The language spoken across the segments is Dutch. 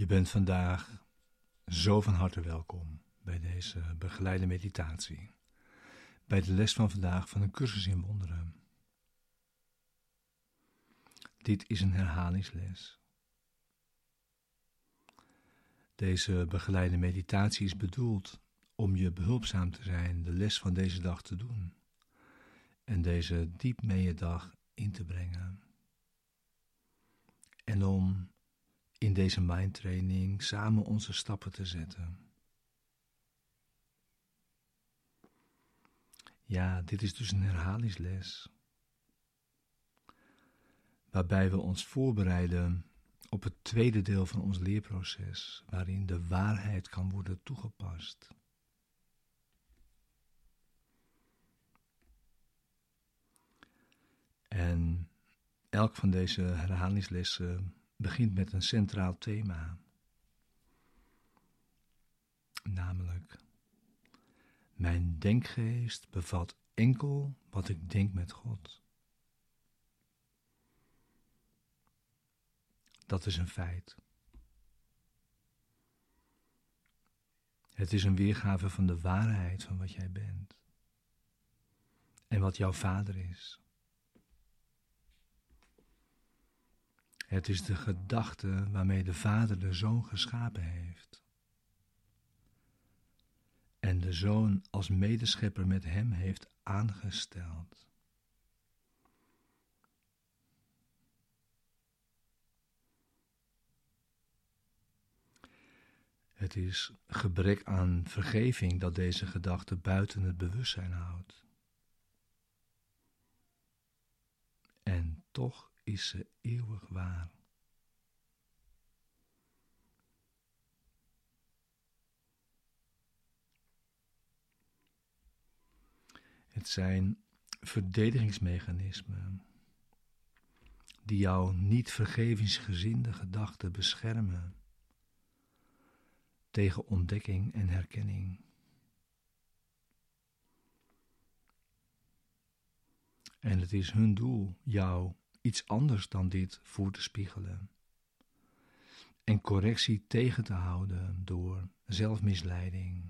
Je bent vandaag zo van harte welkom bij deze begeleide meditatie, bij de les van vandaag van een cursus in wonderen. Dit is een herhalingsles. Deze begeleide meditatie is bedoeld om je behulpzaam te zijn de les van deze dag te doen en deze diep mee je dag in te brengen. En om in deze mindtraining samen onze stappen te zetten. Ja, dit is dus een herhalingsles. Waarbij we ons voorbereiden op het tweede deel van ons leerproces, waarin de waarheid kan worden toegepast. En elk van deze herhalingslessen begint met een centraal thema. Namelijk, mijn denkgeest bevat enkel wat ik denk met God. Dat is een feit. Het is een weergave van de waarheid van wat jij bent en wat jouw vader is. Het is de gedachte waarmee de Vader de Zoon geschapen heeft. En de Zoon als medeschepper met hem heeft aangesteld. Het is gebrek aan vergeving dat deze gedachte buiten het bewustzijn houdt. En toch is ze eeuwig waar. Het zijn verdedigingsmechanismen die jouw niet vergevingsgezinde gedachten beschermen tegen ontdekking en herkenning. En het is hun doel jou iets anders dan dit voor te spiegelen. En correctie tegen te houden door zelfmisleiding.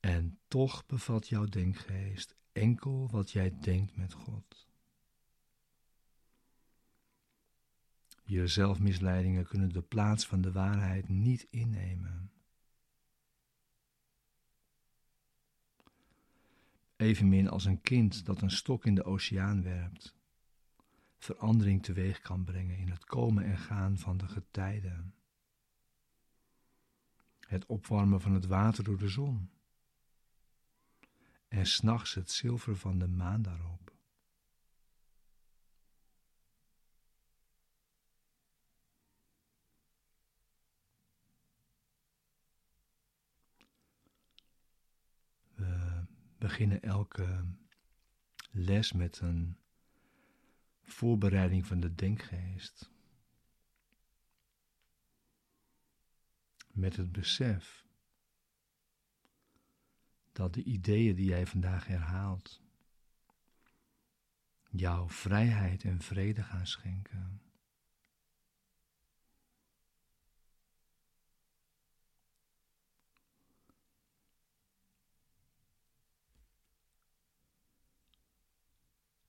En toch bevat jouw denkgeest enkel wat jij denkt met God. Je zelfmisleidingen kunnen de plaats van de waarheid niet innemen. Evenmin als een kind dat een stok in de oceaan werpt, verandering teweeg kan brengen in het komen en gaan van de getijden. Het opwarmen van het water door de zon. En s'nachts het zilver van de maan daarop. Beginnen elke les met een voorbereiding van de denkgeest. Met het besef dat de ideeën die jij vandaag herhaalt jou vrijheid en vrede gaan schenken.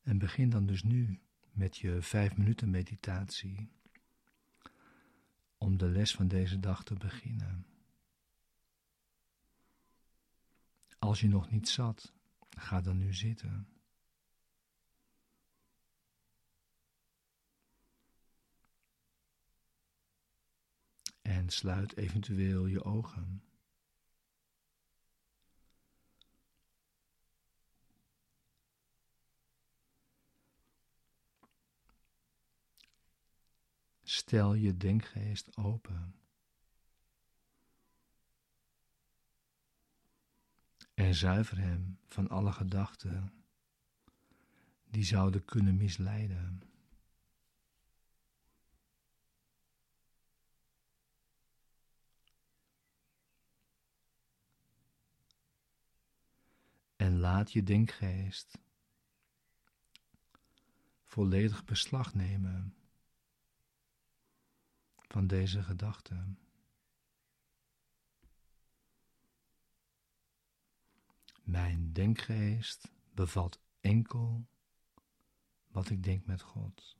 En begin dan dus nu met je vijf minuten meditatie om de les van deze dag te beginnen. Als je nog niet zat, ga dan nu zitten. En sluit eventueel je ogen. Stel je denkgeest open. En zuiver hem van alle gedachten die zouden kunnen misleiden. En laat je denkgeest volledig beslag nemen van deze gedachten. Mijn denkgeest bevat enkel wat ik denk met God.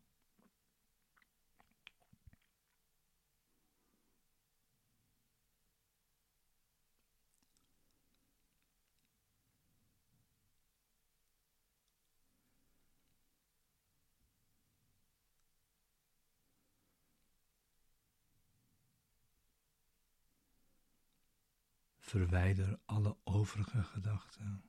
Verwijder alle overige gedachten.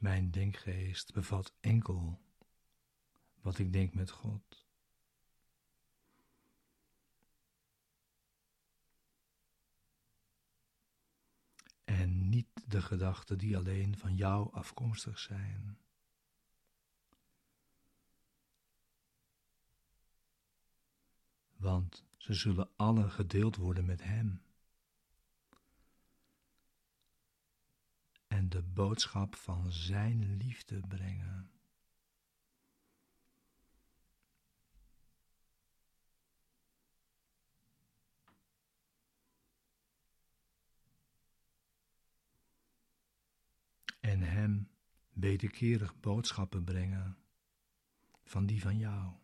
Mijn denkgeest bevat enkel wat ik denk met God. En niet de gedachten die alleen van jou afkomstig zijn. Want ze zullen alle gedeeld worden met Hem. En de boodschap van Zijn liefde brengen. En Hem wederkerig boodschappen brengen van die van jou.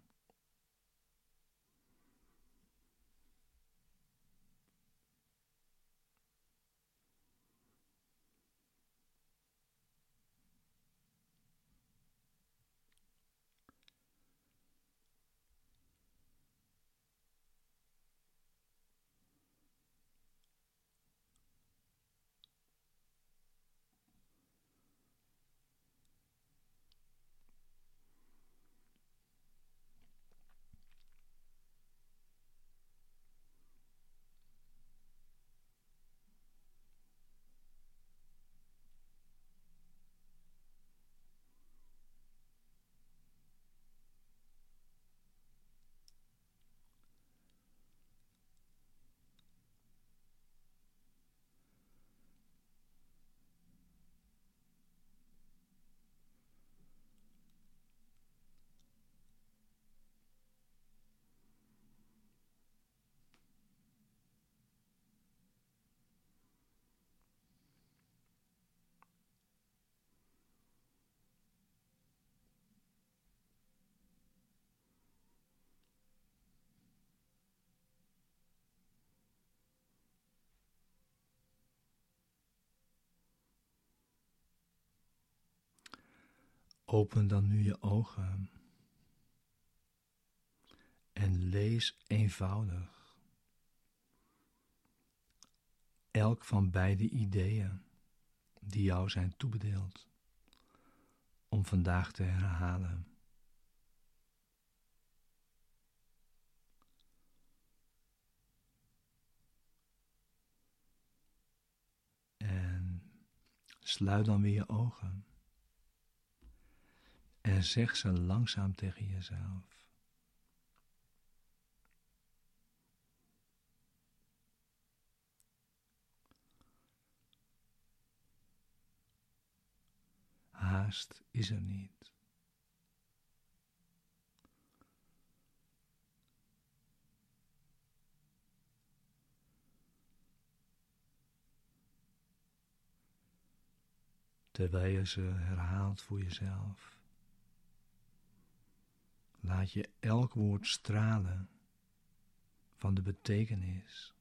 Open dan nu je ogen en lees eenvoudig elk van beide ideeën die jou zijn toebedeeld om vandaag te herhalen. En sluit dan weer je ogen. En zeg ze langzaam tegen jezelf. Haast is er niet. Terwijl je ze herhaalt voor jezelf. Laat je elk woord stralen van de betekenis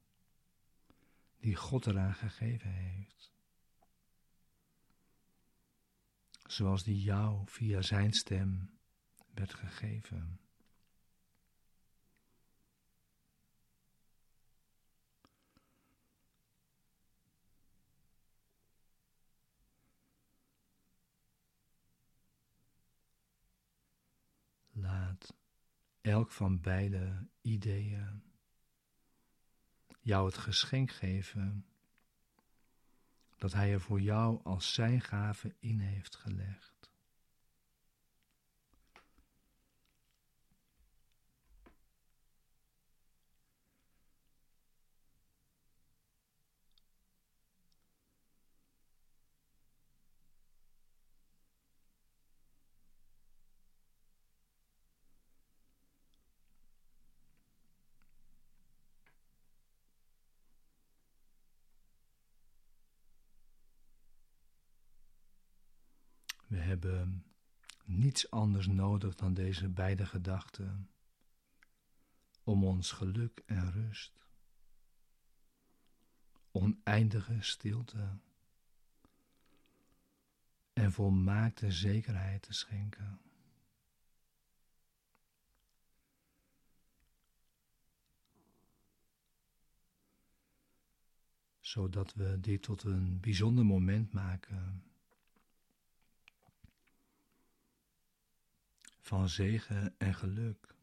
die God eraan gegeven heeft. Zoals die jou via zijn stem werd gegeven. Elk van beide ideeën jou het geschenk geven dat Hij er voor jou als zijn gave in heeft gelegd. We hebben niets anders nodig dan deze beide gedachten om ons geluk en rust, oneindige stilte en volmaakte zekerheid te schenken. Zodat we dit tot een bijzonder moment maken van zegen en geluk.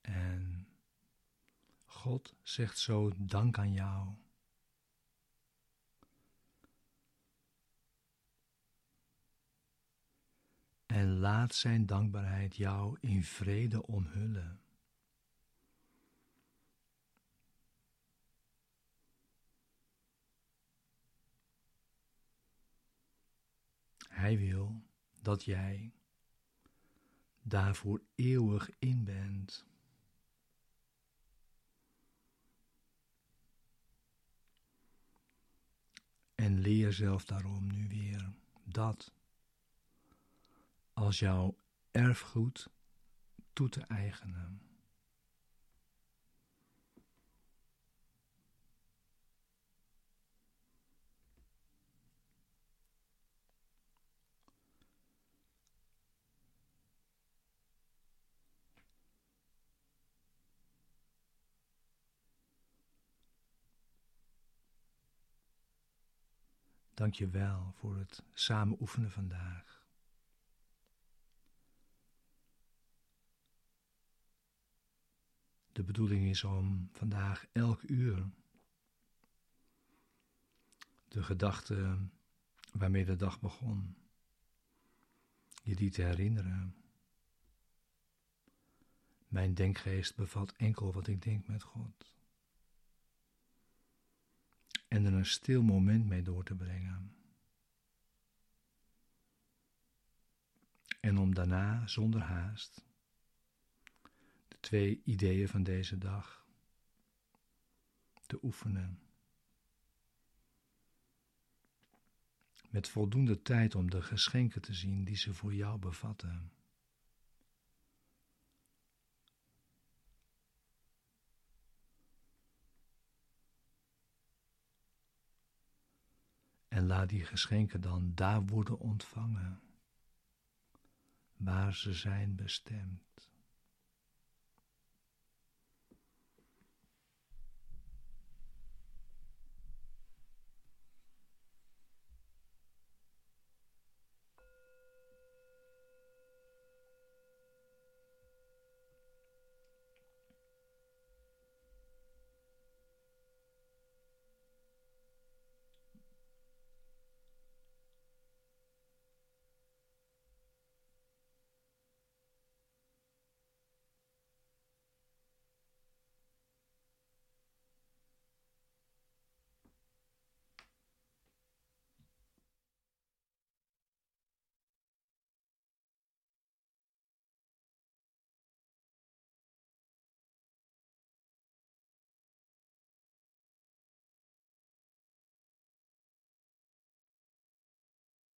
En God zegt zo dank aan jou. En laat zijn dankbaarheid jou in vrede omhullen. Hij wil dat jij daarvoor eeuwig in bent. En leer zelf daarom nu weer dat als jouw erfgoed toe te eigenen. Dank je wel voor het samen oefenen vandaag. De bedoeling is om vandaag elk uur de gedachte waarmee de dag begon, je die te herinneren. Mijn denkgeest bevat enkel wat ik denk met God. En er een stil moment mee door te brengen. En om daarna zonder haast twee ideeën van deze dag te oefenen. Met voldoende tijd om de geschenken te zien die ze voor jou bevatten. En laat die geschenken dan daar worden ontvangen, waar ze zijn bestemd.